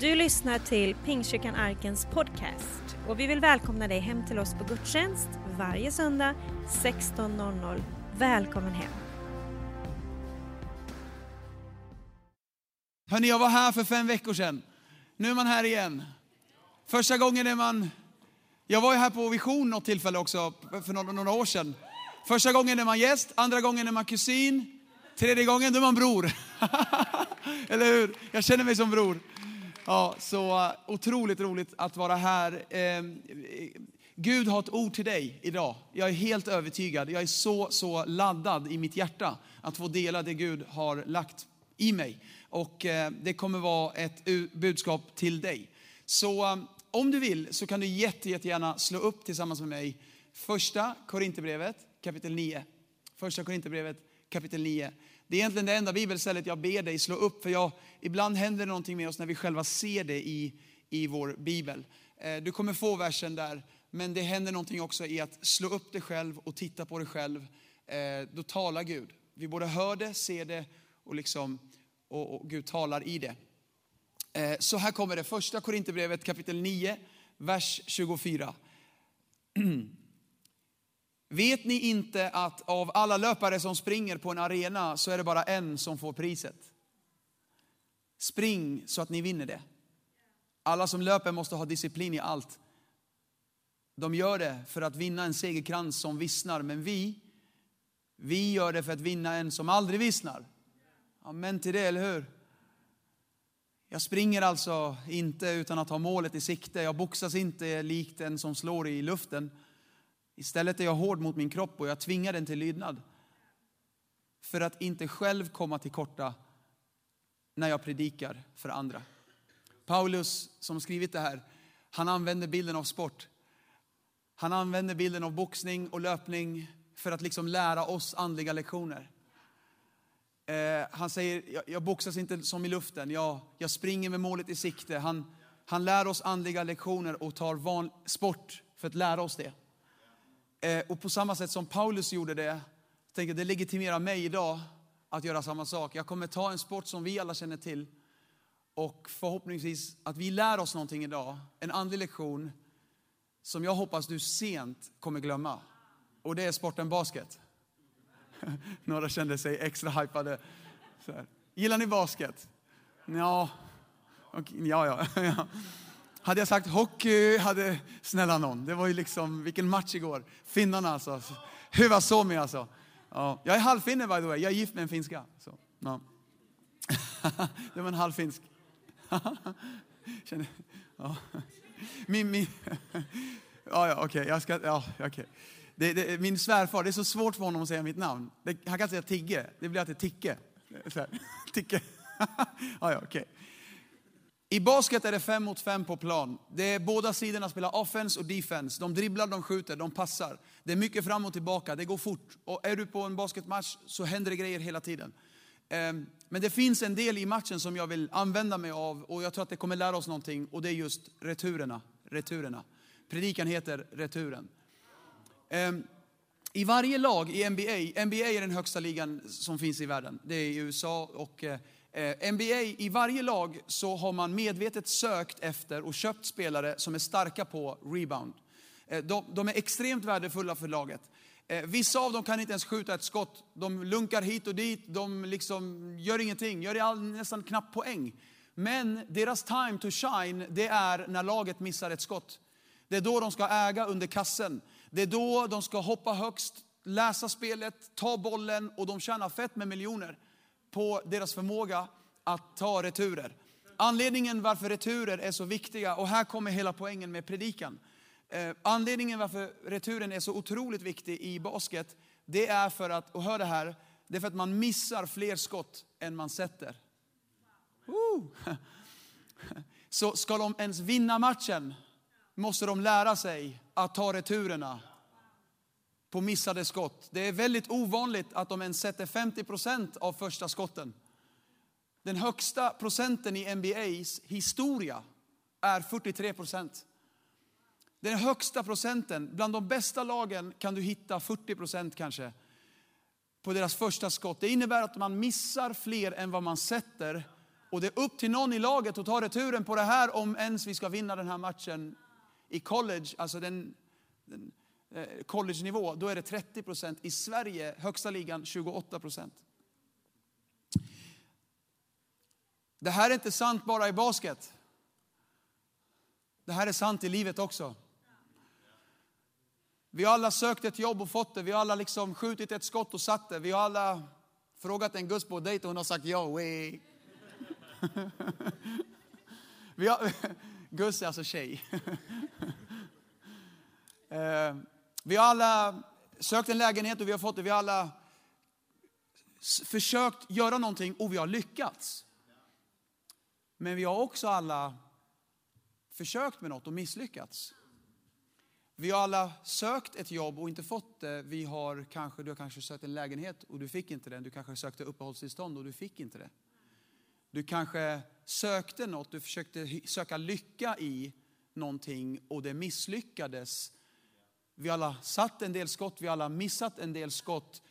Du lyssnar till Pingstkyrkan Arkens podcast och vi vill välkomna dig hem till oss på gudstjänst varje söndag 16.00. Välkommen hem! Hörni, jag var här för fem veckor sedan. Nu är man här igen. Första gången är man... Jag var ju här på Vision något tillfälle också, för några, några år sedan. Första gången är man gäst, andra gången är man kusin, tredje gången är man bror. Eller hur? Jag känner mig som bror. Ja, så eh, otroligt roligt att vara här. Eh, Gud har ett ord till dig idag. Jag är helt övertygad. Jag är så, så laddad i mitt hjärta att få dela det Gud har lagt i mig. Och eh, det kommer vara ett budskap till dig. Så eh, om du vill så kan du jätte, jättegärna slå upp tillsammans med mig första Korinthierbrevet kapitel 9. Första Korinthierbrevet kapitel 9. Det är egentligen det enda bibelstället jag ber dig slå upp, för jag, ibland händer det någonting med oss när vi själva ser det i, i vår bibel. Eh, du kommer få versen där, men det händer någonting också i att slå upp det själv och titta på det själv. Eh, då talar Gud. Vi både hör det, ser det och, liksom, och, och Gud talar i det. Eh, så här kommer det, första Korinthierbrevet kapitel 9, vers 24. Vet ni inte att av alla löpare som springer på en arena så är det bara en som får priset? Spring så att ni vinner det. Alla som löper måste ha disciplin i allt. De gör det för att vinna en segerkrans som vissnar, men vi, vi gör det för att vinna en som aldrig vissnar. Amen till det, eller hur? Jag springer alltså inte utan att ha målet i sikte. Jag boxas inte likt en som slår i luften. Istället är jag hård mot min kropp och jag tvingar den till lydnad. För att inte själv komma till korta när jag predikar för andra. Paulus som skrivit det här, han använder bilden av sport. Han använder bilden av boxning och löpning för att liksom lära oss andliga lektioner. Eh, han säger, jag, jag boxas inte som i luften, jag, jag springer med målet i sikte. Han, han lär oss andliga lektioner och tar van, sport för att lära oss det. Eh, och på samma sätt som Paulus gjorde det, tänker det legitimerar mig idag att göra samma sak. Jag kommer ta en sport som vi alla känner till och förhoppningsvis att vi lär oss någonting idag. En andlig lektion som jag hoppas du sent kommer glömma. Och det är sporten basket. Några kände sig extra hypade. Gillar ni basket? Ja, ja, ja. Hade jag sagt hockey, hade, snälla någon, det var ju liksom, vilken match igår. Finnarna alltså. Hyvä Suomi alltså. Ja, jag är halvfinne by the way, jag är gift med en finska. Så, ja. det var en halvfinsk. ja. Min, min, ja, ja, okej, okay. jag ska, ja, okay. Det, det, min svärfar, det är så svårt för honom att säga mitt namn. Det, han kan säga Tigge, det blir alltid Ticke. Så här. Ticke. ja, ja, okej. Okay. I basket är det fem mot fem på plan. Det är båda sidorna spelar offense och defense. De dribblar, de skjuter, de passar. Det är mycket fram och tillbaka, det går fort. Och är du på en basketmatch så händer det grejer hela tiden. Ehm, men det finns en del i matchen som jag vill använda mig av och jag tror att det kommer lära oss någonting och det är just returerna. returerna. Predikan heter Returen. Ehm, I varje lag i NBA, NBA är den högsta ligan som finns i världen. Det är i USA och eh, Eh, NBA, i varje lag så har man medvetet sökt efter och köpt spelare som är starka på rebound. Eh, de, de är extremt värdefulla för laget. Eh, vissa av dem kan inte ens skjuta ett skott. De lunkar hit och dit, de liksom gör ingenting, gör all, nästan knappt poäng. Men deras time to shine, det är när laget missar ett skott. Det är då de ska äga under kassen. Det är då de ska hoppa högst, läsa spelet, ta bollen och de tjänar fett med miljoner på deras förmåga att ta returer. Anledningen varför returer är så viktiga, och här kommer hela poängen med predikan. Eh, anledningen varför returen är så otroligt viktig i basket, det är för att, och hör det här, det är för att man missar fler skott än man sätter. Så ska de ens vinna matchen måste de lära sig att ta returerna på missade skott. Det är väldigt ovanligt att de ens sätter 50 procent av första skotten. Den högsta procenten i NBAs historia är 43 procent. Den högsta procenten, bland de bästa lagen kan du hitta 40 procent kanske på deras första skott. Det innebär att man missar fler än vad man sätter Och det är upp till någon i laget att ta returen på det här om ens vi ska vinna den här matchen i college, alltså den, den Eh, college-nivå, då är det 30 procent. I Sverige, högsta ligan, 28 procent. Det här är inte sant bara i basket. Det här är sant i livet också. Vi har alla sökt ett jobb och fått det. Vi har alla liksom skjutit ett skott och satt det. Vi har alla frågat en guzz på dejt och hon har sagt ja. Way. vi har, är alltså tjej. Eh, vi har alla sökt en lägenhet och vi har fått det. Vi har alla försökt göra någonting och vi har lyckats. Men vi har också alla försökt med något och misslyckats. Vi har alla sökt ett jobb och inte fått det. Vi har kanske, du har kanske sökt en lägenhet och du fick inte den. Du kanske sökte uppehållstillstånd och du fick inte det. Du kanske sökte något, du försökte söka lycka i någonting och det misslyckades. Vi har alla satt en del skott, vi har alla missat en del skott.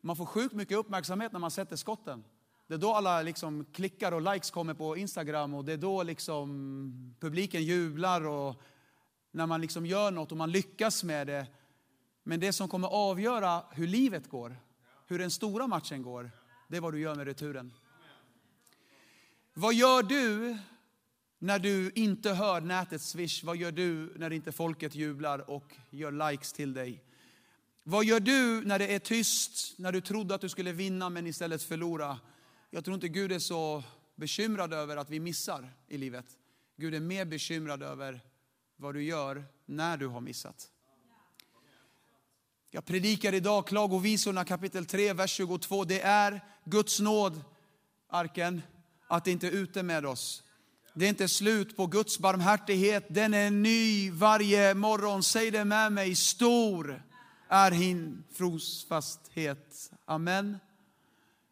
Man får sjukt mycket uppmärksamhet när man sätter skotten. Det är då alla liksom klickar och likes kommer på Instagram och det är då liksom publiken jublar och när man liksom gör något och man lyckas med det. Men det som kommer avgöra hur livet går, hur den stora matchen går, det är vad du gör med returen. Vad gör du när du inte hör nätets swish? Vad gör du när inte folket jublar och gör likes till dig? Vad gör du när det är tyst, när du trodde att du skulle vinna men istället förlora? Jag tror inte Gud är så bekymrad över att vi missar i livet. Gud är mer bekymrad över vad du gör när du har missat. Jag predikar idag Klagovisorna kapitel 3, vers 22. Det är Guds nåd, arken, att det inte är ute med oss. Det är inte slut på Guds barmhärtighet. Den är ny varje morgon. Säg det med mig. Stor är hin trosfasthet. Amen.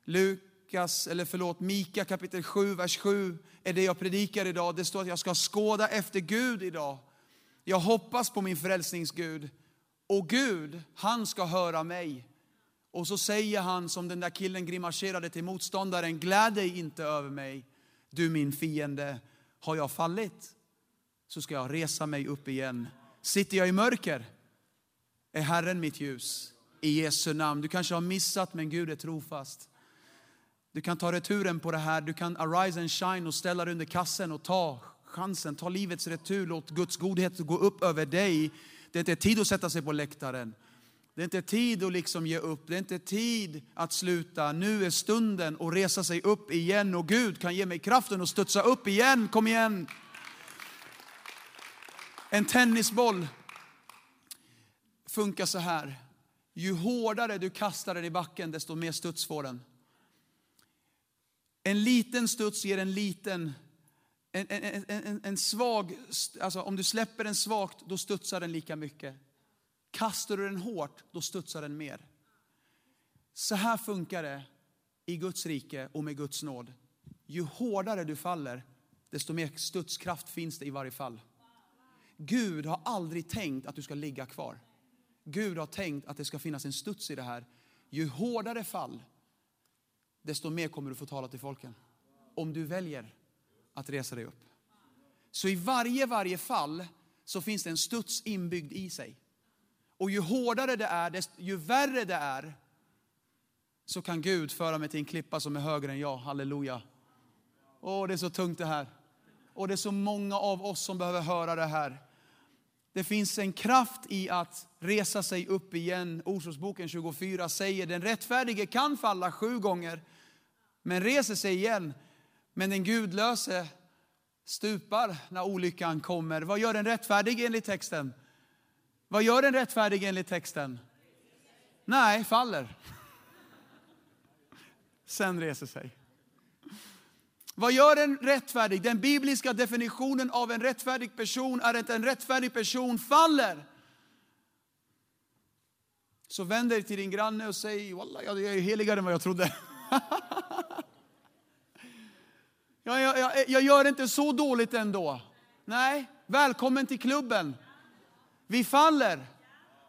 Lukas, eller förlåt, Mika kapitel 7, vers 7 är det jag predikar idag. Det står att jag ska skåda efter Gud idag. Jag hoppas på min frälsningsgud. Och Gud, han ska höra mig. Och så säger han som den där killen grimaserade till motståndaren, gläd dig inte över mig, du min fiende. Har jag fallit så ska jag resa mig upp igen. Sitter jag i mörker är Herren mitt ljus. I Jesu namn. Du kanske har missat men Gud är trofast. Du kan ta returen på det här. Du kan arise and shine och ställa dig under kassen och ta chansen. Ta livets retur. Låt Guds godhet gå upp över dig. Det är tid att sätta sig på läktaren. Det är inte tid att liksom ge upp. Det är inte tid att sluta. Nu är stunden att resa sig upp igen. Och Gud kan ge mig kraften att studsa upp igen. Kom igen. En tennisboll funkar så här. Ju hårdare du kastar den i backen, desto mer studs får den. En liten studs ger en liten, en, en, en, en svag, alltså om du släpper den svagt, då studsar den lika mycket. Kastar du den hårt, då studsar den mer. Så här funkar det i Guds rike och med Guds nåd. Ju hårdare du faller, desto mer studskraft finns det i varje fall. Gud har aldrig tänkt att du ska ligga kvar. Gud har tänkt att det ska finnas en studs i det här. Ju hårdare fall, desto mer kommer du få tala till folken. Om du väljer att resa dig upp. Så i varje, varje fall så finns det en studs inbyggd i sig. Och ju hårdare det är, ju värre det är, så kan Gud föra mig till en klippa som är högre än jag. Halleluja. Åh, det är så tungt det här. Och det är så många av oss som behöver höra det här. Det finns en kraft i att resa sig upp igen. Ordsordsboken 24 säger den rättfärdige kan falla sju gånger, men reser sig igen. Men den gudlöse stupar när olyckan kommer. Vad gör den rättfärdige enligt texten? Vad gör den rättfärdige enligt texten? Nej, faller. Sen reser sig. Vad gör en rättfärdig? Den bibliska definitionen av en rättfärdig person är att en rättfärdig person faller. Så vänd dig till din granne och säg, Walla, jag är heligare än vad jag trodde. jag, jag, jag, jag gör inte så dåligt ändå. Nej, välkommen till klubben. Vi faller,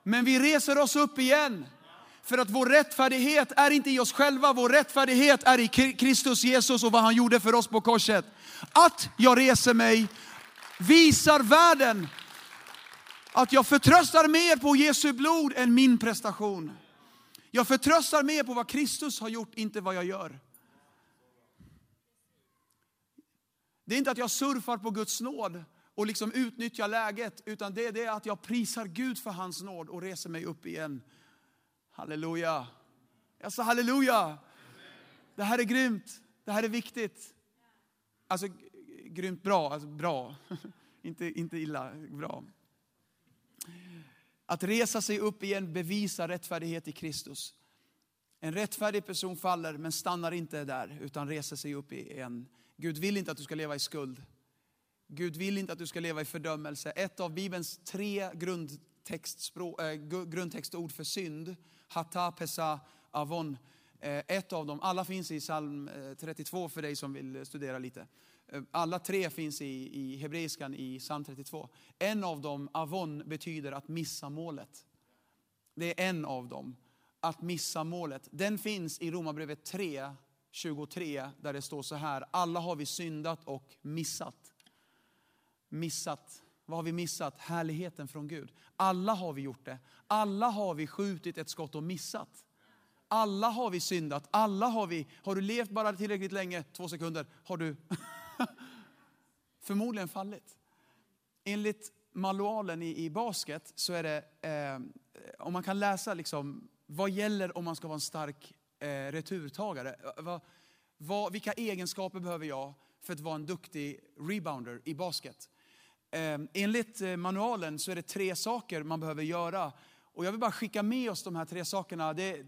men vi reser oss upp igen. För att vår rättfärdighet är inte i oss själva, vår rättfärdighet är i Kristus Jesus och vad han gjorde för oss på korset. Att jag reser mig visar världen att jag förtröstar mer på Jesu blod än min prestation. Jag förtröstar mer på vad Kristus har gjort, inte vad jag gör. Det är inte att jag surfar på Guds nåd och liksom utnyttjar läget, utan det är det att jag prisar Gud för hans nåd och reser mig upp igen. Halleluja. Jag sa halleluja. Det här är grymt. Det här är viktigt. Alltså grymt bra, alltså bra. inte, inte illa, bra. Att resa sig upp igen bevisar rättfärdighet i Kristus. En rättfärdig person faller men stannar inte där utan reser sig upp igen. Gud vill inte att du ska leva i skuld. Gud vill inte att du ska leva i fördömelse. Ett av Bibelns tre eh, grundtextord för synd, hata, pesa, avon. Eh, ett av dem, alla finns i psalm eh, 32 för dig som vill studera lite. Alla tre finns i, i hebreiskan i psalm 32. En av dem, avon, betyder att missa målet. Det är en av dem, att missa målet. Den finns i Romarbrevet 3, 23, där det står så här. Alla har vi syndat och missat. Missat. Vad har vi missat? Härligheten från Gud. Alla har vi gjort det. Alla har vi skjutit ett skott och missat. Alla har vi syndat. Alla har vi. Har du levt bara tillräckligt länge, två sekunder, har du förmodligen fallit. Enligt manualen i, i basket så är det, eh, om man kan läsa liksom, vad gäller om man ska vara en stark eh, returtagare. Va, va, vilka egenskaper behöver jag för att vara en duktig rebounder i basket? Ehm, enligt eh, manualen så är det tre saker man behöver göra. Och jag vill bara skicka med oss de här tre sakerna. Det,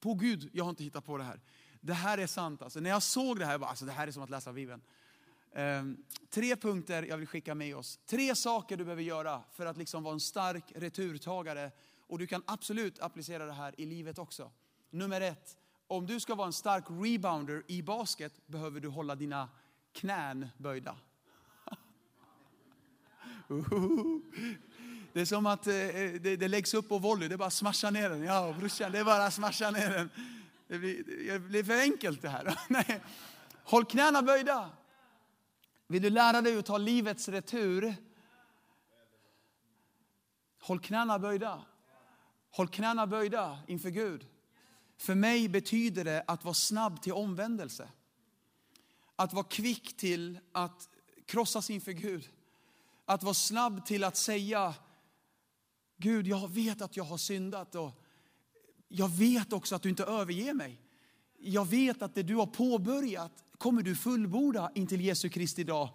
på Gud, jag har inte hittat på det här. Det här är sant. Alltså, när jag såg det här, jag bara, alltså, det här är som att läsa Bibeln. Um, tre punkter jag vill skicka med oss. Tre saker du behöver göra för att liksom vara en stark returtagare. Och du kan absolut applicera det här i livet också. Nummer ett, om du ska vara en stark rebounder i basket behöver du hålla dina knän böjda. Det är som att eh, eh, det, det, läggs upp på volley, det är bara att smasha ner den. Ja brorsan, det är bara att smasha ner den. Det blir, det blir för enkelt det här. Nej. Håll knäna böjda. Vill du lära dig att ta livets retur? Håll knäna böjda. Håll knäna böjda inför Gud. För mig betyder det att vara snabb till omvändelse. Att vara kvick till att krossas inför Gud. Att vara snabb till att säga, Gud jag vet att jag har syndat och jag vet också att du inte överger mig. Jag vet att det du har påbörjat kommer du fullborda intill Jesu Kristi dag.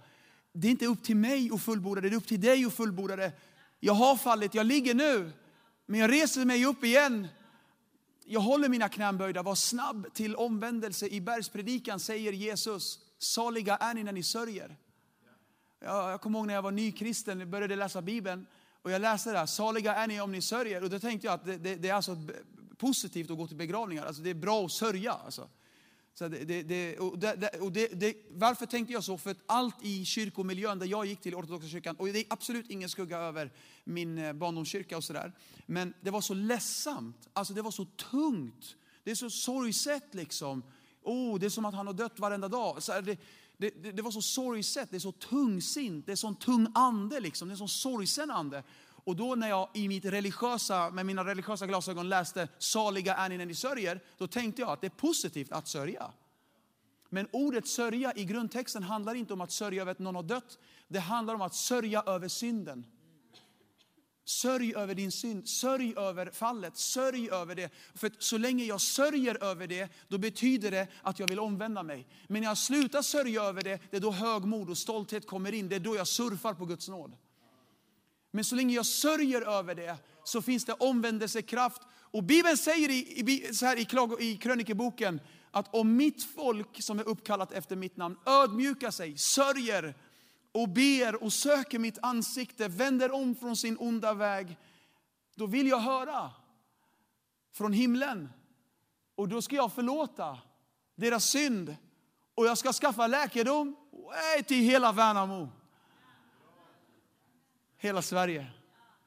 Det är inte upp till mig att fullborda det, det är upp till dig att fullborda det. Jag har fallit, jag ligger nu, men jag reser mig upp igen. Jag håller mina knän böjda, var snabb till omvändelse. I bergspredikan säger Jesus, saliga är ni när ni sörjer. Jag, jag kommer ihåg när jag var nykristen, och började läsa Bibeln. Och jag läste det här, saliga är ni om ni sörjer. Och då tänkte jag att det, det, det är alltså positivt att gå till begravningar. Alltså det är bra att sörja. Alltså. Så det, det, och det, och varför tänkte jag så? För att allt i kyrkomiljön där jag gick till, ortodoxa kyrkan, och det är absolut ingen skugga över min eh, barndomskyrka och sådär. Men det var så ledsamt, alltså det var så tungt. Det är så sorgset liksom. Oh, det är som att han har dött varenda dag. Så det, det, det, var så sorgset, det är så tungsint, det är så tung ande liksom. Det är en sån sorgsen ande. Och då när jag i mitt religiösa, med mina religiösa glasögon läste saliga är ni när ni sörjer, då tänkte jag att det är positivt att sörja. Men ordet sörja i grundtexten handlar inte om att sörja över att någon har dött. Det handlar om att sörja över synden. Sörj över din synd, sörj över fallet, sörj över det. För så länge jag sörjer över det, då betyder det att jag vill omvända mig. Men när jag slutar sörja över det, det är då högmod och stolthet kommer in. Det är då jag surfar på Guds nåd. Men så länge jag sörjer över det så finns det omvändelsekraft. Och Bibeln säger i, så här i, i krönikeboken att om mitt folk som är uppkallat efter mitt namn ödmjukar sig, sörjer och ber och söker mitt ansikte, vänder om från sin onda väg, då vill jag höra från himlen. Och då ska jag förlåta deras synd och jag ska skaffa läkedom till hela Värnamo. Hela Sverige.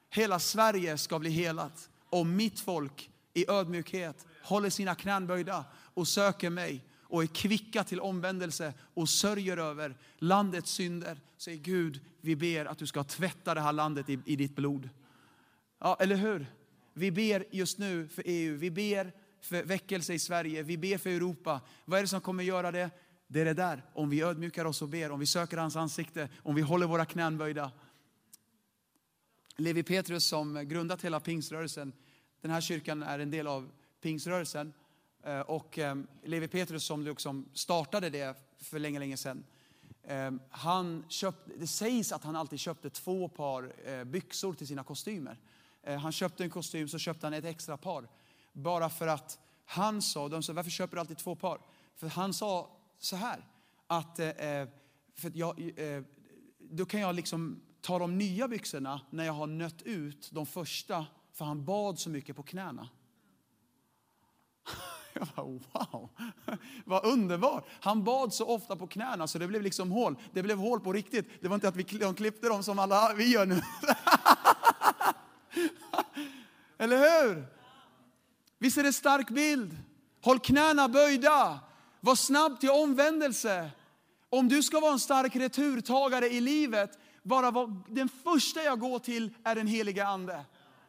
Hela Sverige ska bli helat om mitt folk i ödmjukhet håller sina knän böjda och söker mig och är kvicka till omvändelse och sörjer över landets synder. Säger Gud, vi ber att du ska tvätta det här landet i, i ditt blod. Ja, eller hur? Vi ber just nu för EU. Vi ber för väckelse i Sverige. Vi ber för Europa. Vad är det som kommer göra det? Det är det där. Om vi ödmjukar oss och ber, om vi söker hans ansikte, om vi håller våra knän böjda. Levi Petrus som grundat hela pingströrelsen, den här kyrkan är en del av pingströrelsen. Eh, och ehm, Levi Petrus som liksom startade det för länge, länge sedan. Ehm, han köpt, det sägs att han alltid köpte två par eh, byxor till sina kostymer. Eh, han köpte en kostym, så köpte han ett extra par. Bara för att han sa, de sa, varför köper du alltid två par? För han sa så här, att för att jag, då kan jag liksom ta de nya byxorna när jag har nött ut de första, för han bad så mycket på knäna. Jag bara, wow, vad underbart. Han bad så ofta på knäna så det blev liksom hål. Det blev hål på riktigt. Det var inte att vi de klippte dem som alla vi gör nu. Eller hur? Visst är det en stark bild? Håll knäna böjda. Var snabb till omvändelse. Om du ska vara en stark returtagare i livet, bara var, den första jag går till är den heliga Ande.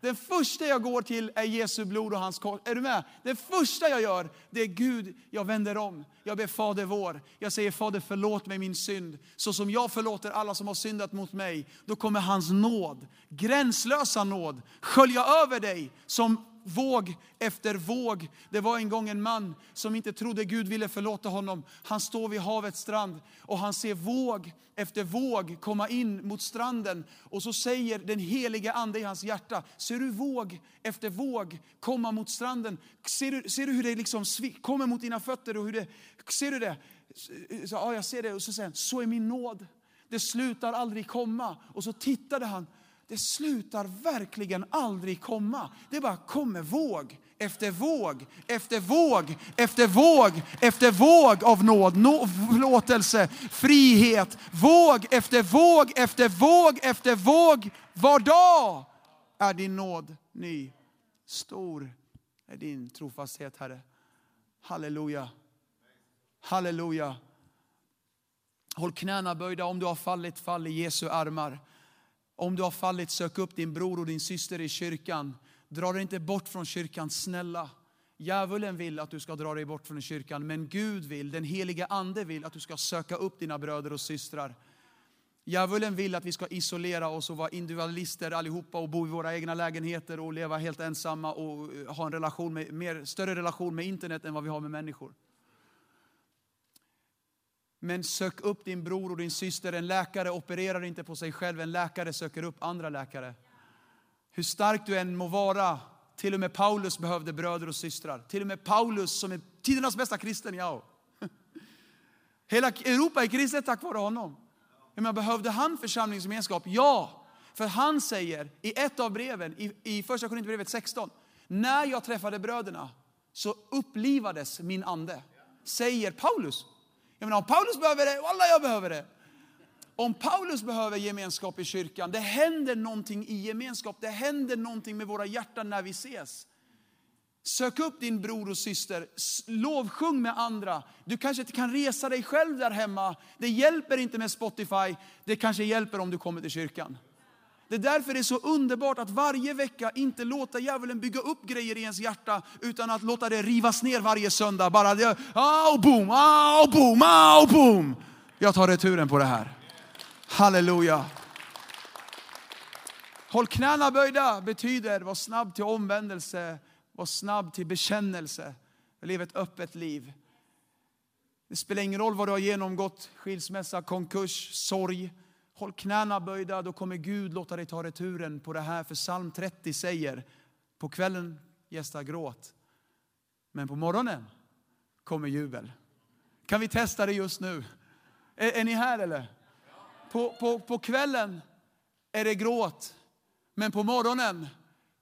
Den första jag går till är Jesu blod och hans kors. Är du med? Det första jag gör, det är Gud, jag vänder om. Jag ber Fader vår. Jag säger Fader förlåt mig min synd. Så som jag förlåter alla som har syndat mot mig, då kommer hans nåd, gränslösa nåd, skölja över dig som våg efter våg. Det var en gång en man som inte trodde Gud ville förlåta honom. Han står vid havets strand och han ser våg efter våg komma in mot stranden. Och så säger den heliga ande i hans hjärta, ser du våg efter våg komma mot stranden? Ser du, ser du hur det liksom kommer mot dina fötter? Och hur det, ser du det? Så, ja, jag ser det. Och så säger han, så är min nåd. Det slutar aldrig komma. Och så tittade han det slutar verkligen aldrig komma. Det bara kommer våg efter våg, efter våg, efter våg, efter våg av nåd, no, förlåtelse, frihet. Våg efter våg, efter våg, efter våg. Var dag är din nåd ny. Stor är din trofasthet, Herre. Halleluja. Halleluja. Håll knäna böjda om du har fallit, fall i Jesu armar. Om du har fallit, sök upp din bror och din syster i kyrkan. Dra dig inte bort från kyrkan, snälla. Djävulen vill att du ska dra dig bort från kyrkan, men Gud vill, den heliga Ande vill att du ska söka upp dina bröder och systrar. Djävulen vill att vi ska isolera oss och vara individualister allihopa och bo i våra egna lägenheter och leva helt ensamma och eh, ha en relation med, mer, större relation med internet än vad vi har med människor. Men sök upp din bror och din syster. En läkare opererar inte på sig själv, en läkare söker upp andra läkare. Hur stark du än må vara, till och med Paulus behövde bröder och systrar. Till och med Paulus som är tidernas bästa kristen, ja. Hela Europa är kristet tack vare honom. Men behövde han församlingsgemenskap? Ja. För han säger i ett av breven, i, i första Korinthierbrevet 16, när jag träffade bröderna så upplivades min ande. Säger Paulus. Jag menar, om Paulus behöver det, alla jag behöver det. Om Paulus behöver gemenskap i kyrkan, det händer någonting i gemenskap. Det händer någonting med våra hjärtan när vi ses. Sök upp din bror och syster, lovsjung med andra. Du kanske inte kan resa dig själv där hemma. Det hjälper inte med Spotify, det kanske hjälper om du kommer till kyrkan. Det är därför det är så underbart att varje vecka inte låta djävulen bygga upp grejer i ens hjärta, utan att låta det rivas ner varje söndag. Bara det, ah, boom, ah, boom, ah, boom. Jag tar returen på det här. Halleluja. Håll knäna böjda betyder var snabb till omvändelse, var snabb till bekännelse. Lev ett öppet liv. Det spelar ingen roll vad du har genomgått, skilsmässa, konkurs, sorg. Håll knäna böjda, då kommer Gud låta dig ta returen på det här. För psalm 30 säger, på kvällen gästar gråt, men på morgonen kommer jubel. Kan vi testa det just nu? Är, är ni här eller? På, på, på kvällen är det gråt, men på morgonen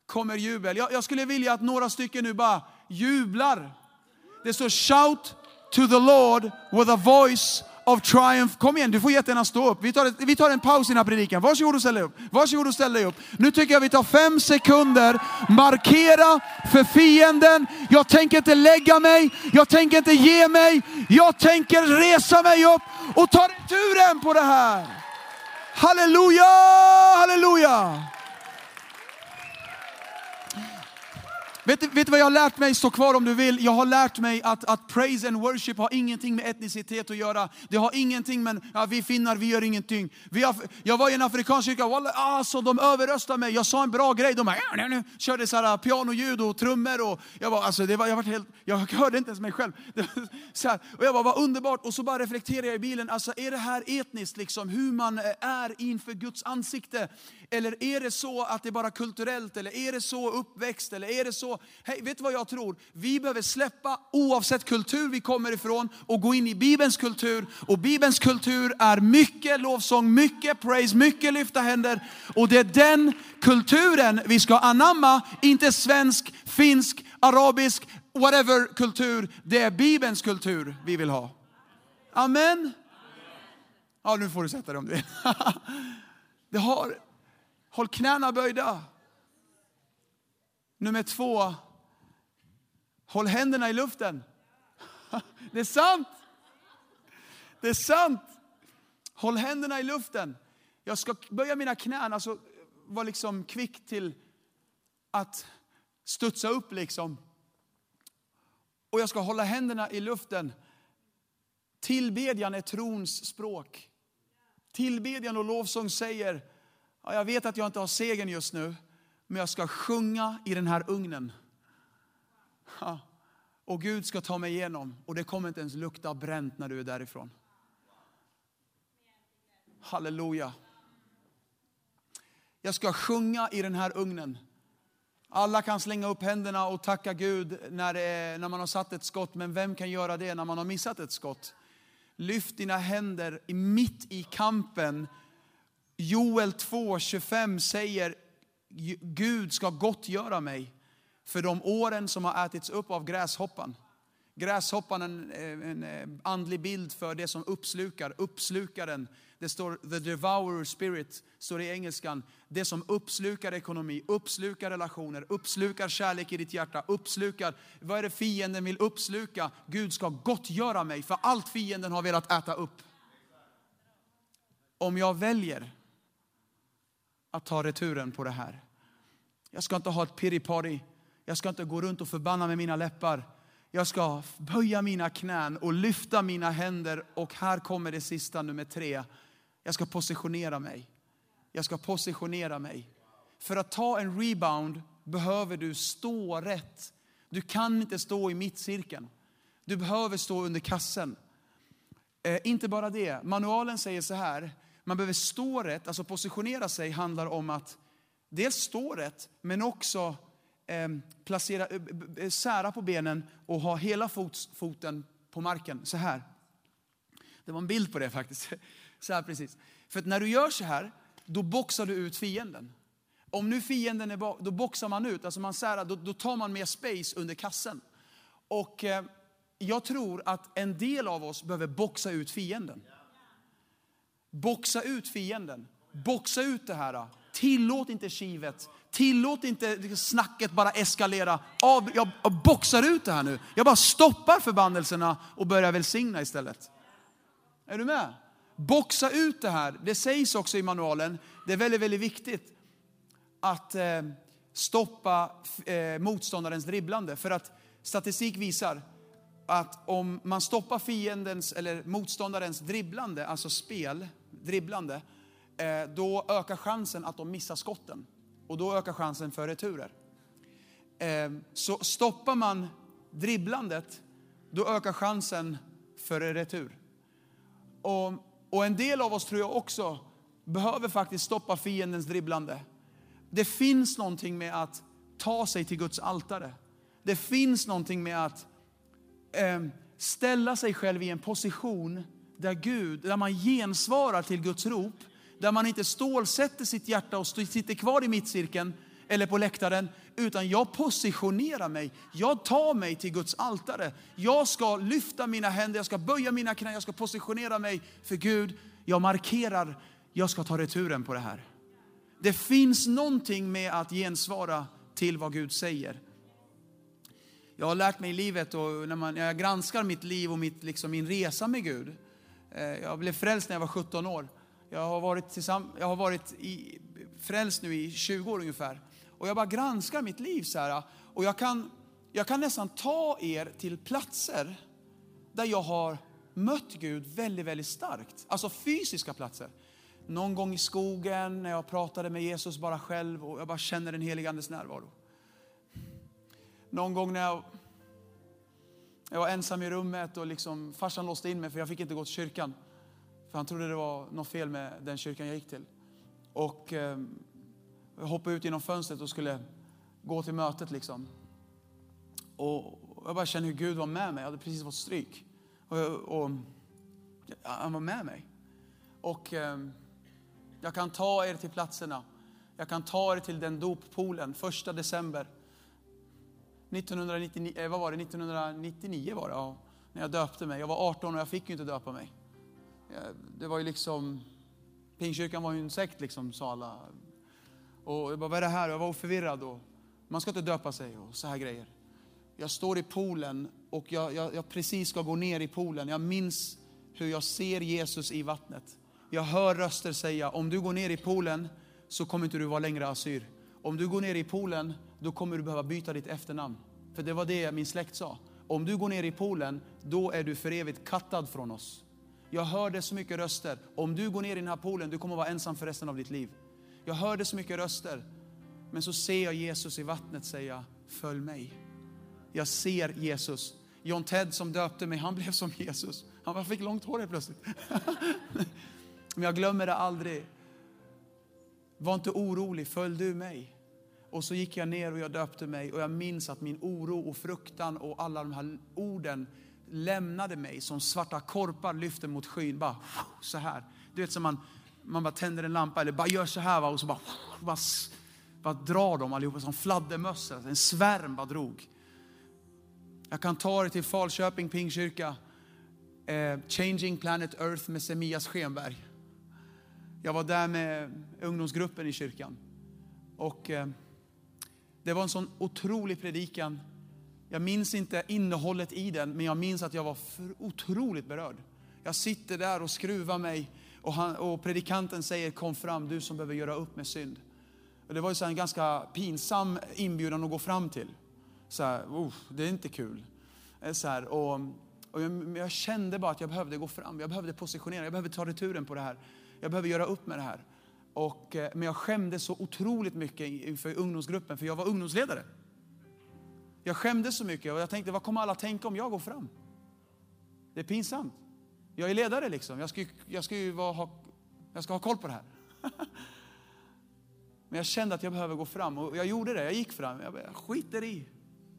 kommer jubel. Jag, jag skulle vilja att några stycken nu bara jublar. Det står shout to the Lord with a voice of triumph. Kom igen, du får jättegärna stå upp. Vi tar, ett, vi tar en paus i den här predikan. Varsågod och ställ dig upp. Varsågod och ställ dig upp. Nu tycker jag vi tar fem sekunder, markera för fienden. Jag tänker inte lägga mig, jag tänker inte ge mig. Jag tänker resa mig upp och ta returen på det här. Halleluja, halleluja. Vet du, vet du vad jag har lärt mig? Stå kvar om du vill. Jag har lärt mig att, att praise and worship har ingenting med etnicitet att göra. Det har ingenting med, ja, vi finnar, vi gör ingenting. Vi har, jag var i en afrikansk kyrka, alltså, de överröstade mig. Jag sa en bra grej, de bara, ja, nu, körde så här, ah, pianoljud och trummor. Och jag, bara, alltså, det var, jag, var helt, jag hörde inte ens mig själv. så här, och jag bara, vad underbart. Och så bara reflekterade jag i bilen, alltså, är det här etniskt, liksom, hur man eh, är inför Guds ansikte? Eller är det så att det är bara kulturellt? Eller är det så uppväxt? Eller är det så? Hej, vet du vad jag tror? Vi behöver släppa oavsett kultur vi kommer ifrån och gå in i Bibelns kultur. Och Bibelns kultur är mycket lovsång, mycket praise, mycket lyfta händer. Och det är den kulturen vi ska anamma, inte svensk, finsk, arabisk, whatever kultur. Det är Bibelns kultur vi vill ha. Amen. Ja, nu får du sätta dig om du vill. Det har Håll knäna böjda. Nummer två, håll händerna i luften. Det är sant. Det är sant. Håll händerna i luften. Jag ska böja mina knän, alltså vara liksom kvick till att studsa upp liksom. Och jag ska hålla händerna i luften. Tillbedjan är trons språk. Tillbedjan och lovsång säger Ja, jag vet att jag inte har segern just nu, men jag ska sjunga i den här ugnen. Ja. Och Gud ska ta mig igenom och det kommer inte ens lukta bränt när du är därifrån. Halleluja. Jag ska sjunga i den här ugnen. Alla kan slänga upp händerna och tacka Gud när, är, när man har satt ett skott, men vem kan göra det när man har missat ett skott? Lyft dina händer mitt i kampen Joel 2.25 säger Gud ska gottgöra mig för de åren som har ätits upp av gräshoppan. Gräshoppan är en, eh, en, eh, andlig bild för det som uppslukar, uppslukaren. Det står the devourer spirit, står det i engelskan. Det som uppslukar ekonomi, uppslukar relationer, uppslukar kärlek i ditt hjärta, uppslukar, vad är det fienden vill uppsluka? Gud ska gottgöra mig för allt fienden har velat äta upp. Om jag väljer att ta returen på det här. Jag ska inte ha ett piripari. Jag ska inte gå runt och förbanna med mina läppar. Jag ska böja mina knän och lyfta mina händer. Och här kommer det sista, nummer tre. Jag ska positionera mig. Jag ska positionera mig. För att ta en rebound behöver du stå rätt. Du kan inte stå i mittcirkeln. Du behöver stå under kassen. Eh, inte bara det, manualen säger så här, man behöver stå rätt, alltså positionera sig handlar om att dels stå rätt, men också eh, placera, eh, sära på benen och ha hela fot, foten på marken, så här. Det var en bild på det faktiskt. Så här precis. För att när du gör så här, då boxar du ut fienden. Om nu fienden är bak, då boxar man ut, alltså man särar, då, då tar man mer space under kassen. Och eh, jag tror att en del av oss behöver boxa ut fienden. Boxa ut fienden. Boxa ut det här. Tillåt inte kivet. Tillåt inte snacket bara eskalera. jag boxar ut det här nu. Jag bara stoppar förbannelserna och börjar välsigna istället. Är du med? Boxa ut det här. Det sägs också i manualen. Det är väldigt, väldigt viktigt att eh, stoppa eh, motståndarens dribblande. För att statistik visar att om man stoppar fiendens eller motståndarens dribblande, alltså spel, dribblande, eh, då ökar chansen att de missar skotten. Och då ökar chansen för returer. Eh, så stoppar man dribblandet, då ökar chansen för retur. Och, och en del av oss tror jag också behöver faktiskt stoppa fiendens dribblande. Det finns någonting med att ta sig till Guds altare. Det finns någonting med att eh, ställa sig själv i en position där Gud, där man gensvarar till Guds rop, där man inte stålsätter sitt hjärta och sitter kvar i mittcirkeln, eller på läktaren, utan jag positionerar mig. Jag tar mig till Guds altare. Jag ska lyfta mina händer, jag ska böja mina knän, jag ska positionera mig för Gud. Jag markerar, jag ska ta returen på det här. Det finns någonting med att gensvara till vad Gud säger. Jag har lärt mig i livet och när, man, när jag granskar mitt liv och mitt, liksom min resa med Gud. Eh, jag blev frälst när jag var 17 år. Jag har varit, tillsamm- jag har varit i, frälst nu i 20 år ungefär. Och jag bara granskar mitt liv så här. Och jag kan, jag kan nästan ta er till platser där jag har mött Gud väldigt, väldigt starkt. Alltså fysiska platser. Någon gång i skogen när jag pratade med Jesus bara själv och jag bara känner den helige Andes närvaro. Någon gång när jag, jag var ensam i rummet och liksom, farsan låste in mig för jag fick inte gå till kyrkan. För han trodde det var något fel med den kyrkan jag gick till. Och eh, jag hoppade ut genom fönstret och skulle gå till mötet liksom. Och jag bara kände hur Gud var med mig. Jag hade precis fått stryk. Och, och, han var med mig. Och eh, jag kan ta er till platserna. Jag kan ta er till den doppoolen, första december. 1999, eh, vad var det? 1999 var det, ja, när jag döpte mig. Jag var 18 och jag fick ju inte döpa mig. Eh, det var ju liksom, Pingstkyrkan var ju en sekt liksom, sa alla. Och jag bara, vad är det här? Jag var förvirrad och man ska inte döpa sig och så här grejer. Jag står i poolen och jag, jag, jag precis ska gå ner i poolen. Jag minns hur jag ser Jesus i vattnet. Jag hör röster säga, om du går ner i poolen så kommer inte du vara längre asyr. Om du går ner i poolen, då kommer du behöva byta ditt efternamn. För det var det min släkt sa. Om du går ner i poolen, då är du för evigt kattad från oss. Jag hörde så mycket röster. Om du går ner i den här poolen, du kommer vara ensam för resten av ditt liv. Jag hörde så mycket röster. Men så ser jag Jesus i vattnet säga, följ mig. Jag ser Jesus. John Ted som döpte mig, han blev som Jesus. Han fick långt hår helt plötsligt. Men jag glömmer det aldrig. Var inte orolig, följ du mig. Och så gick jag ner och jag döpte mig och jag minns att min oro och fruktan och alla de här orden lämnade mig som svarta korpar lyfter mot skyn. Bara så här. Du vet som man, man bara tänder en lampa eller bara gör så här va? och så bara, bara, bara drar de allihopa som fladdermöss. En svärm bara drog. Jag kan ta det till Falköping Pingkyrka. Eh, Changing Planet Earth med Semias Schenberg. Jag var där med ungdomsgruppen i kyrkan. Och eh, det var en sån otrolig predikan. Jag minns inte innehållet i den, men jag minns att jag var otroligt berörd. Jag sitter där och skruvar mig och, han, och predikanten säger kom fram, du som behöver göra upp med synd. Och det var ju en ganska pinsam inbjudan att gå fram till. Så här, det är inte kul. Eh, så här, och, och jag, jag, kände bara att jag behövde gå fram, jag behövde positionera, jag behövde ta returen på det här. Jag behöver göra upp med det här. Och, eh, men jag skämdes så otroligt mycket inför ungdomsgruppen, för jag var ungdomsledare. Jag skämdes så mycket och jag tänkte, vad kommer alla tänka om jag går fram? Det är pinsamt. Jag är ledare liksom. Jag ska, jag ska ju vara, ha, jag ska ha koll på det här. Men jag kände att jag behöver gå fram och jag gjorde det. Jag gick fram. Jag, jag skiter i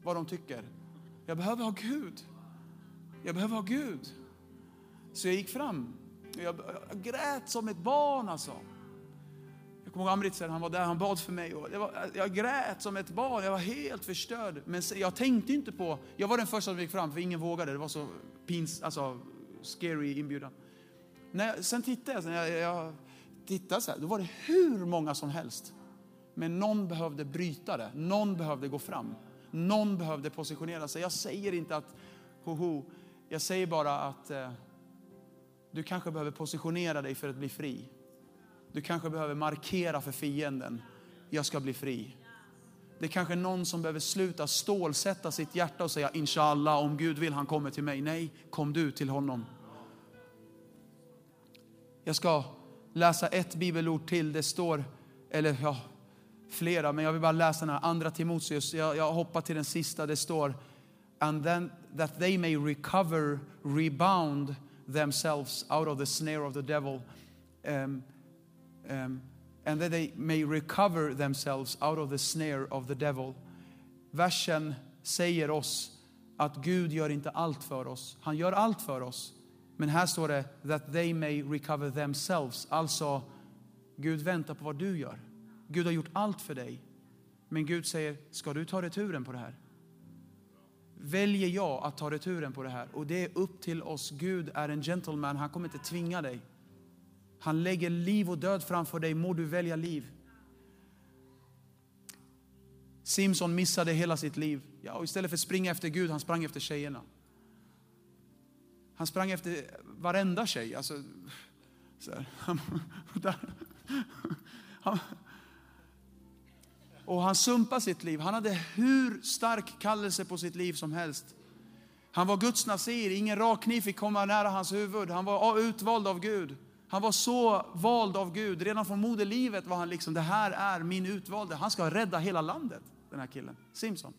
vad de tycker. Jag behöver ha Gud. Jag behöver ha Gud. Så jag gick fram. Jag, jag grät som ett barn alltså. Jag kommer ihåg Amritsen, han var där, han bad för mig. Och var, jag grät som ett barn, jag var helt förstörd. Men jag tänkte inte på, jag var den första som gick fram för ingen vågade. Det var så pins, alltså scary inbjudan. När, sen tittade jag, sen jag, jag tittade så här, då var det hur många som helst. Men någon behövde bryta det, någon behövde gå fram. Någon behövde positionera sig. Jag säger inte att, hoho, jag säger bara att eh, du kanske behöver positionera dig för att bli fri. Du kanske behöver markera för fienden, jag ska bli fri. Det är kanske någon som behöver sluta stålsätta sitt hjärta och säga inshallah, om Gud vill han kommer till mig. Nej, kom du till honom. Jag ska läsa ett bibelord till. Det står, eller ja, flera, men jag vill bara läsa den här andra Timoteus. Jag, jag hoppar till den sista. Det står, and then that they may recover, rebound themselves out of the snare of the devil. Um, um, and that they may recover themselves out of the snare of the devil. Versen säger oss att Gud gör inte allt för oss. Han gör allt för oss. Men här står det that they may recover themselves. Alltså, Gud väntar på vad du gör. Gud har gjort allt för dig. Men Gud säger, ska du ta returen på det här? Väljer jag att ta returen på det här? Och det är upp till oss. Gud är en gentleman, han kommer inte tvinga dig. Han lägger liv och död framför dig, må du välja liv. Simson missade hela sitt liv. Ja, och istället för att springa efter Gud, han sprang efter tjejerna. Han sprang efter varenda tjej. Alltså, så här, han, han, och han sumpade sitt liv. Han hade hur stark kallelse på sitt liv som helst. Han var Guds nasir, ingen rak kniv fick komma nära hans huvud. Han var utvald av Gud. Han var så vald av Gud. Redan från moderlivet var han liksom, det här är min utvalde. Han ska rädda hela landet, den här killen, Simpson.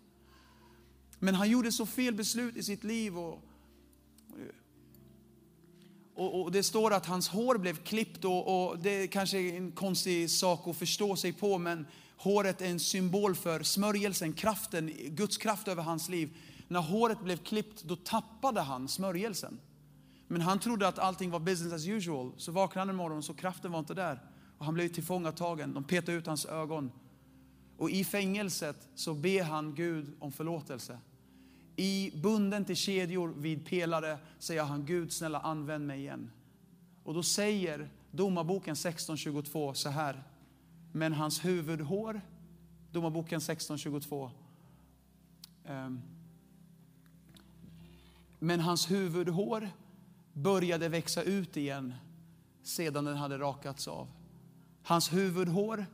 Men han gjorde så fel beslut i sitt liv. Och, och, och det står att hans hår blev klippt och, och det är kanske en konstig sak att förstå sig på, men håret är en symbol för smörjelsen, kraften, Guds kraft över hans liv. När håret blev klippt, då tappade han smörjelsen. Men han trodde att allting var business as usual. Så vaknade han en morgon så kraften var inte där. Och han blev tillfångatagen. De petade ut hans ögon. Och i fängelset så ber han Gud om förlåtelse. I bunden till kedjor vid pelare säger han Gud snälla använd mig igen. Och då säger Domarboken 16.22 så här. Men hans huvudhår, Domarboken 16.22. Um, ehm, men hans huvudhår började växa ut igen sedan den hade rakats av. Hans huvudhår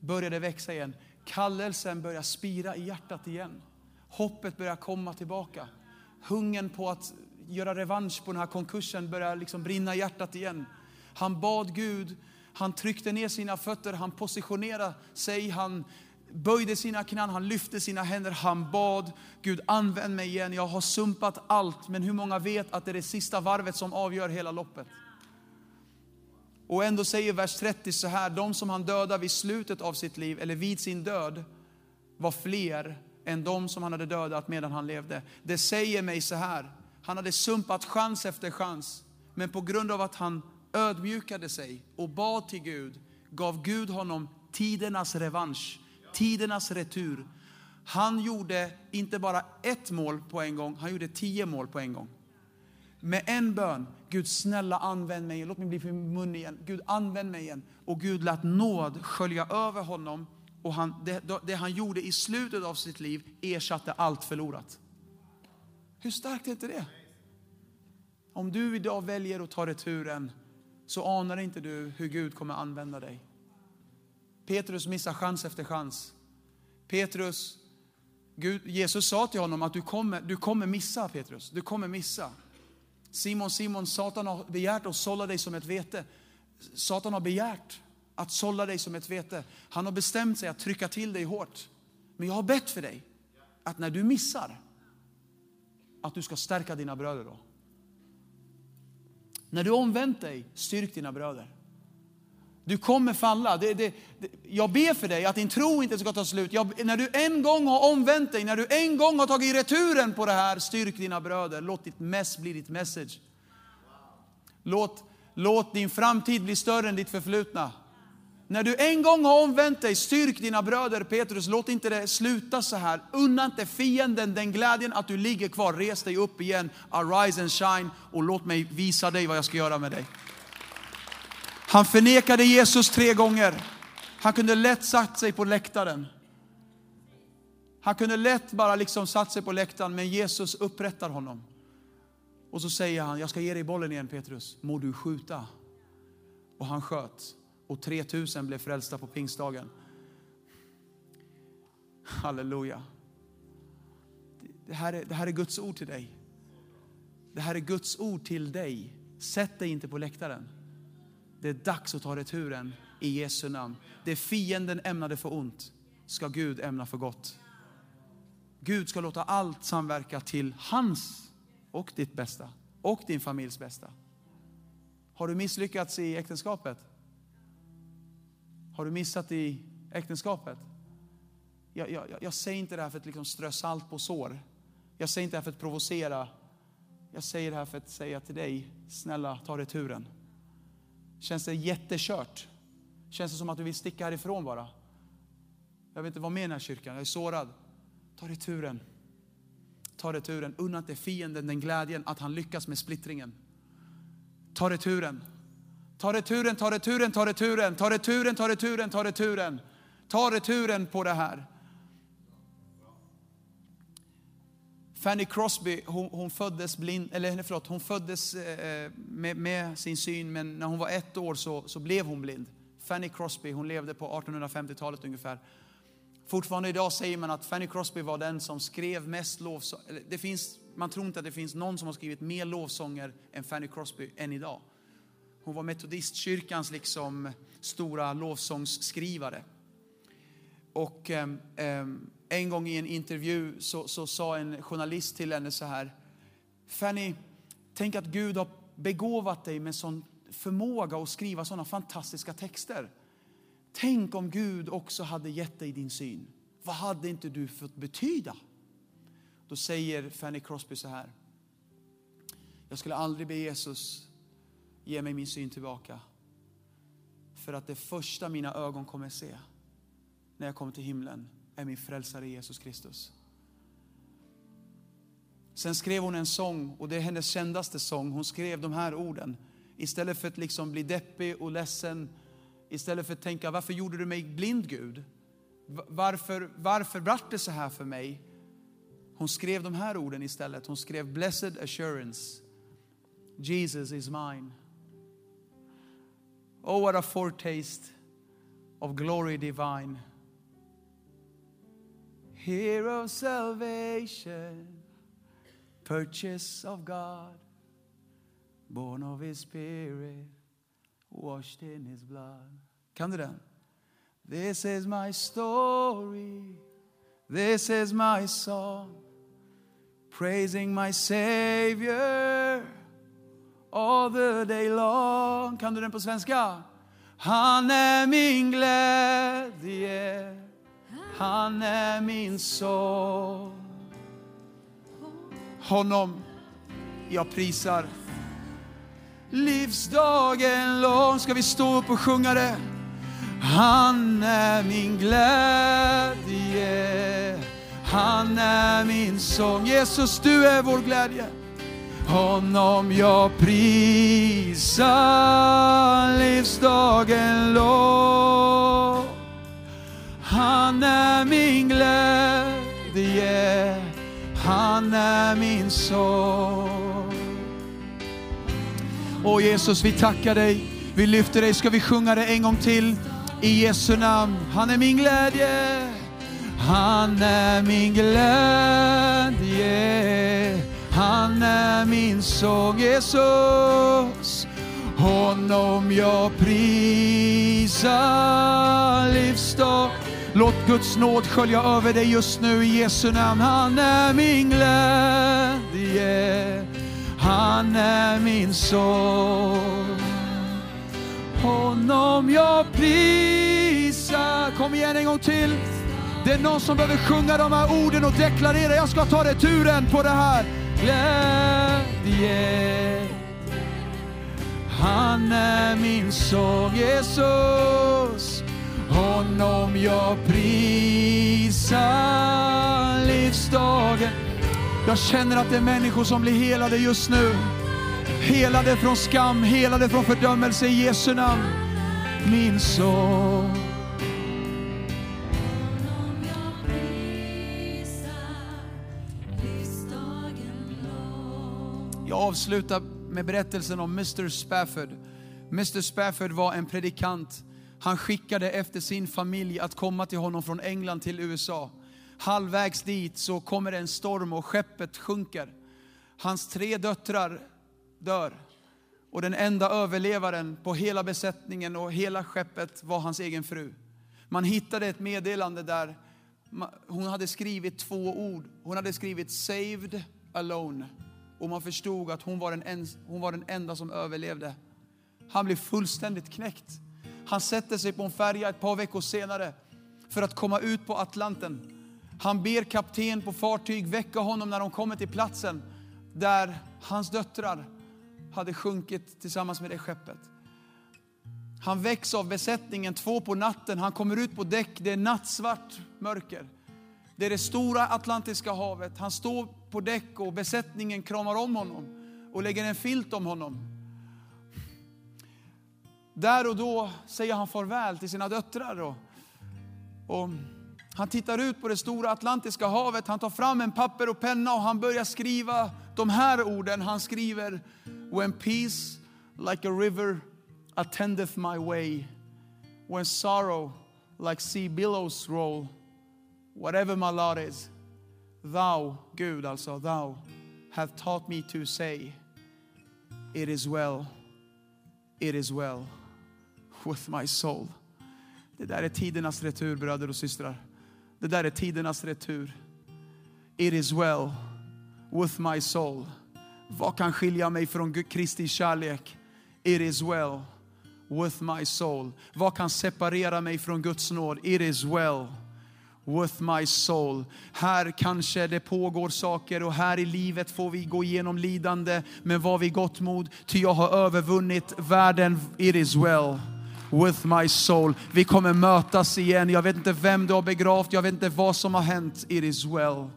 började växa igen. Kallelsen började spira i hjärtat igen. Hoppet började komma tillbaka. Hungern på att göra revansch på den här konkursen började liksom brinna i hjärtat igen. Han bad Gud, han tryckte ner sina fötter, han positionerade sig, han böjde sina knän, han lyfte sina händer, han bad Gud använd mig igen. Jag har sumpat allt, men hur många vet att det är det sista varvet som avgör hela loppet? Och ändå säger vers 30 så här, de som han dödade vid slutet av sitt liv, eller vid sin död, var fler än de som han hade dödat medan han levde. Det säger mig så här, han hade sumpat chans efter chans, men på grund av att han ödmjukade sig och bad till Gud, gav Gud honom tidernas revansch tidernas retur. Han gjorde inte bara ett mål på en gång, han gjorde tio mål på en gång. Med en bön, Gud snälla använd mig, låt mig bli för mun igen. Gud använd mig igen. Och Gud lät nåd skölja över honom. Och han, det, det han gjorde i slutet av sitt liv ersatte allt förlorat. Hur starkt är inte det? Om du idag väljer att ta returen så anar inte du hur Gud kommer använda dig. Petrus missar chans efter chans. Petrus, Gud, Jesus sa till honom att du kommer, du kommer missa Petrus, du kommer missa. Simon, Simon, Satan har begärt att sålla dig som ett vete. Satan har begärt att sålla dig som ett vete. Han har bestämt sig att trycka till dig hårt. Men jag har bett för dig att när du missar, att du ska stärka dina bröder då. När du omvänt dig, styrk dina bröder. Du kommer falla. Det, det, det, jag ber för dig att din tro inte ska ta slut. Jag, när du en gång har omvänt dig, när du en gång har tagit returen på det här, styrk dina bröder. Låt ditt mess bli ditt message. Låt, låt din framtid bli större än ditt förflutna. När du en gång har omvänt dig, styrk dina bröder Petrus. Låt inte det sluta så här. Unna inte fienden den glädjen att du ligger kvar. Res dig upp igen, arise and shine och låt mig visa dig vad jag ska göra med dig. Han förnekade Jesus tre gånger. Han kunde lätt satt sig på läktaren. Han kunde lätt bara liksom satt sig på läktaren, men Jesus upprättar honom. Och så säger han, jag ska ge dig bollen igen Petrus, må du skjuta. Och han sköt. Och 3000 blev frälsta på pingstdagen. Halleluja. Det här, är, det här är Guds ord till dig. Det här är Guds ord till dig. Sätt dig inte på läktaren. Det är dags att ta returen i Jesu namn. Det fienden ämnade för ont ska Gud ämna för gott. Gud ska låta allt samverka till hans och ditt bästa och din familjs bästa. Har du misslyckats i äktenskapet? Har du missat i äktenskapet? Jag, jag, jag säger inte det här för att liksom strö salt på sår. Jag säger inte det här för att provocera. Jag säger det här för att säga till dig, snälla ta returen. Känns det jättekört? Känns det som att du vill sticka härifrån bara? Jag vill inte vara med i den här kyrkan, jag är sårad. Ta returen. Ta returen. Unna inte fienden den glädjen att han lyckas med splittringen. Ta returen. Ta returen, ta returen, ta returen, ta returen, ta returen, ta returen. Ta returen på det här. Fanny Crosby, hon, hon föddes blind, eller förlåt, hon föddes eh, eh, med, med, sin syn, men när hon var ett år så, så blev hon blind. Fanny Crosby, hon levde på 1850-talet ungefär. Fortfarande idag säger man att Fanny Crosby var den som skrev mest lovsånger. Det finns, man tror inte att det finns någon som har skrivit mer lovsånger än Fanny Crosby än idag. Hon var metodistkyrkans liksom stora lovsångsskrivare. Och eh, en gång i en intervju så, så sa en journalist till henne så här. Fanny, tänk att Gud har begåvat dig med sån förmåga att skriva sådana fantastiska texter. Tänk om Gud också hade gett dig din syn. Vad hade inte du fått betyda? Då säger Fanny Crosby så här. Jag skulle aldrig be Jesus ge mig min syn tillbaka. För att det första mina ögon kommer se när jag kommer till himlen är min frälsare Jesus Kristus. Sen skrev hon en sång och det är hennes kändaste sång. Hon skrev de här orden. Istället för att liksom bli deppig och ledsen, istället för att tänka varför gjorde du mig blind Gud? Varför, varför vart det så här för mig? Hon skrev de här orden istället. Hon skrev Blessed assurance, Jesus is mine. Oh what a foretaste of glory divine. Hero salvation, purchase of God, born of his spirit, washed in his blood. Come du den? This is my story, this is my song, praising my Savior all the day long. Kan du den på svenska? Han är min glädje han är min sång. Honom jag prisar. Livsdagen lång ska vi stå upp och sjunga det. Han är min glädje. Han är min sång. Jesus, du är vår glädje. Honom jag prisar livsdagen lång. Han är min glädje, han är min sång. Åh Jesus, vi tackar dig, vi lyfter dig. Ska vi sjunga det en gång till? I Jesu namn. Han är min glädje, han är min glädje. Han är min sång, Jesus. Honom jag prisar livsdag Låt Guds nåd skölja över dig just nu i Jesu namn. Han är min glädje, han är min sång. Honom jag prisar. Kom igen en gång till. Det är någon som behöver sjunga de här orden och deklarera, jag ska ta returen på det här. Glädje, han är min sång, Jesus. Honom jag prisar livsdagen. Jag känner att det är människor som blir helade just nu. Helade från skam, helade från fördömelse i Jesu namn. Min sång. Jag avslutar med berättelsen om Mr Spafford. Mr Spafford var en predikant han skickade efter sin familj att komma till honom från England till USA. Halvvägs dit så kommer det en storm och skeppet sjunker. Hans tre döttrar dör. Och den enda överlevaren på hela besättningen och hela skeppet var hans egen fru. Man hittade ett meddelande där hon hade skrivit två ord. Hon hade skrivit saved alone. Och man förstod att hon var den, hon var den enda som överlevde. Han blev fullständigt knäckt. Han sätter sig på en färja ett par veckor senare för att komma ut på Atlanten. Han ber kapten på fartyg väcka honom när de kommer till platsen där hans döttrar hade sjunkit tillsammans med det skeppet. Han väcks av besättningen två på natten. Han kommer ut på däck. Det är nattsvart mörker. Det är det stora Atlantiska havet. Han står på däck och besättningen kramar om honom och lägger en filt om honom. Där och då säger han farväl till sina döttrar. Och, och han tittar ut på det stora Atlantiska havet, han tar fram en papper och penna och han börjar skriva de här orden. Han skriver When peace like a river attendeth my way, when sorrow like sea billows roll, whatever my lot is, thou, Gud alltså, thou, have taught me to say, it is well, it is well with my soul. Det där är tidernas retur, bröder och systrar. Det där är tidernas retur. It is well with my soul. Vad kan skilja mig från Kristi kärlek? It is well with my soul. Vad kan separera mig från Guds nåd? It is well with my soul. Här kanske det pågår saker och här i livet får vi gå igenom lidande. Men var vi gott mod, ty jag har övervunnit världen. It is well with my soul. Vi kommer mötas igen. Jag vet inte vem du har begravt, jag vet inte vad som har hänt. It is well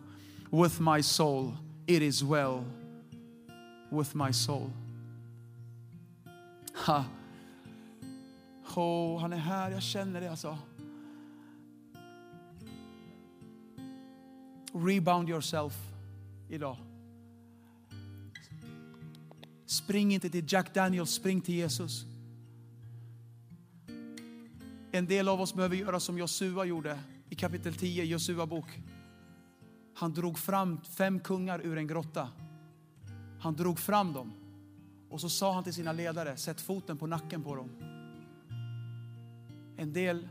with my soul. It is well with my soul. Ha. Oh, han är här, jag känner det alltså. Rebound yourself idag. Spring inte till Jack Daniels, spring till Jesus. En del av oss behöver göra som Josua gjorde i kapitel 10 i Josua bok. Han drog fram fem kungar ur en grotta. Han drog fram dem och så sa han till sina ledare, sätt foten på nacken på dem. En del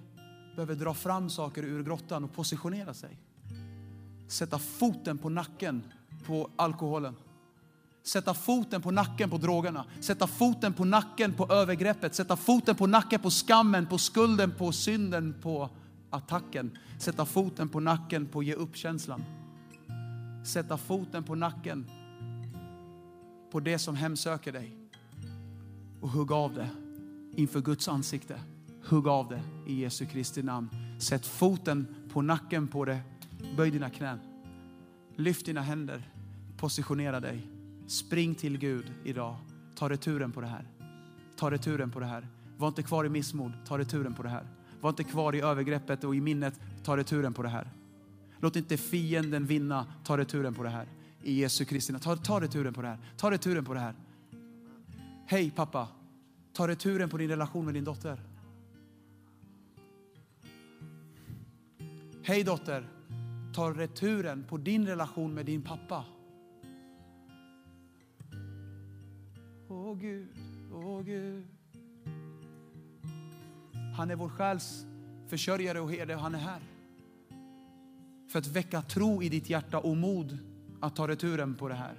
behöver dra fram saker ur grottan och positionera sig. Sätta foten på nacken på alkoholen. Sätta foten på nacken på drogerna, sätta foten på nacken på övergreppet, sätta foten på nacken på skammen, på skulden, på synden, på attacken. Sätta foten på nacken på ge upp-känslan. Sätta foten på nacken på det som hemsöker dig och hugg av det inför Guds ansikte. Hugg av det i Jesu Kristi namn. Sätt foten på nacken på det. Böj dina knän. Lyft dina händer. Positionera dig. Spring till Gud idag. Ta returen på det här. Ta returen på det här. Var inte kvar i missmod. Ta returen på det här. Var inte kvar i övergreppet och i minnet. Ta returen på det här. Låt inte fienden vinna. Ta returen på det här. I Jesu Kristi namn. Ta, ta returen på det här. Ta returen på det här. Hej pappa. Ta returen på din relation med din dotter. Hej dotter. Ta returen på din relation med din pappa. Åh Gud, åh Gud. Han är vår själs försörjare och herde, han är här. För att väcka tro i ditt hjärta och mod att ta returen på det här.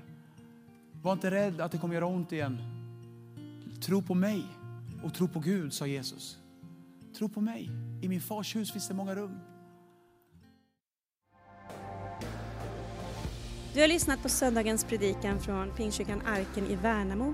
Var inte rädd att det kommer göra ont igen. Tro på mig och tro på Gud, sa Jesus. Tro på mig. I min fars hus finns det många rum. Du har lyssnat på söndagens predikan från Pingstkyrkan Arken i Värnamo.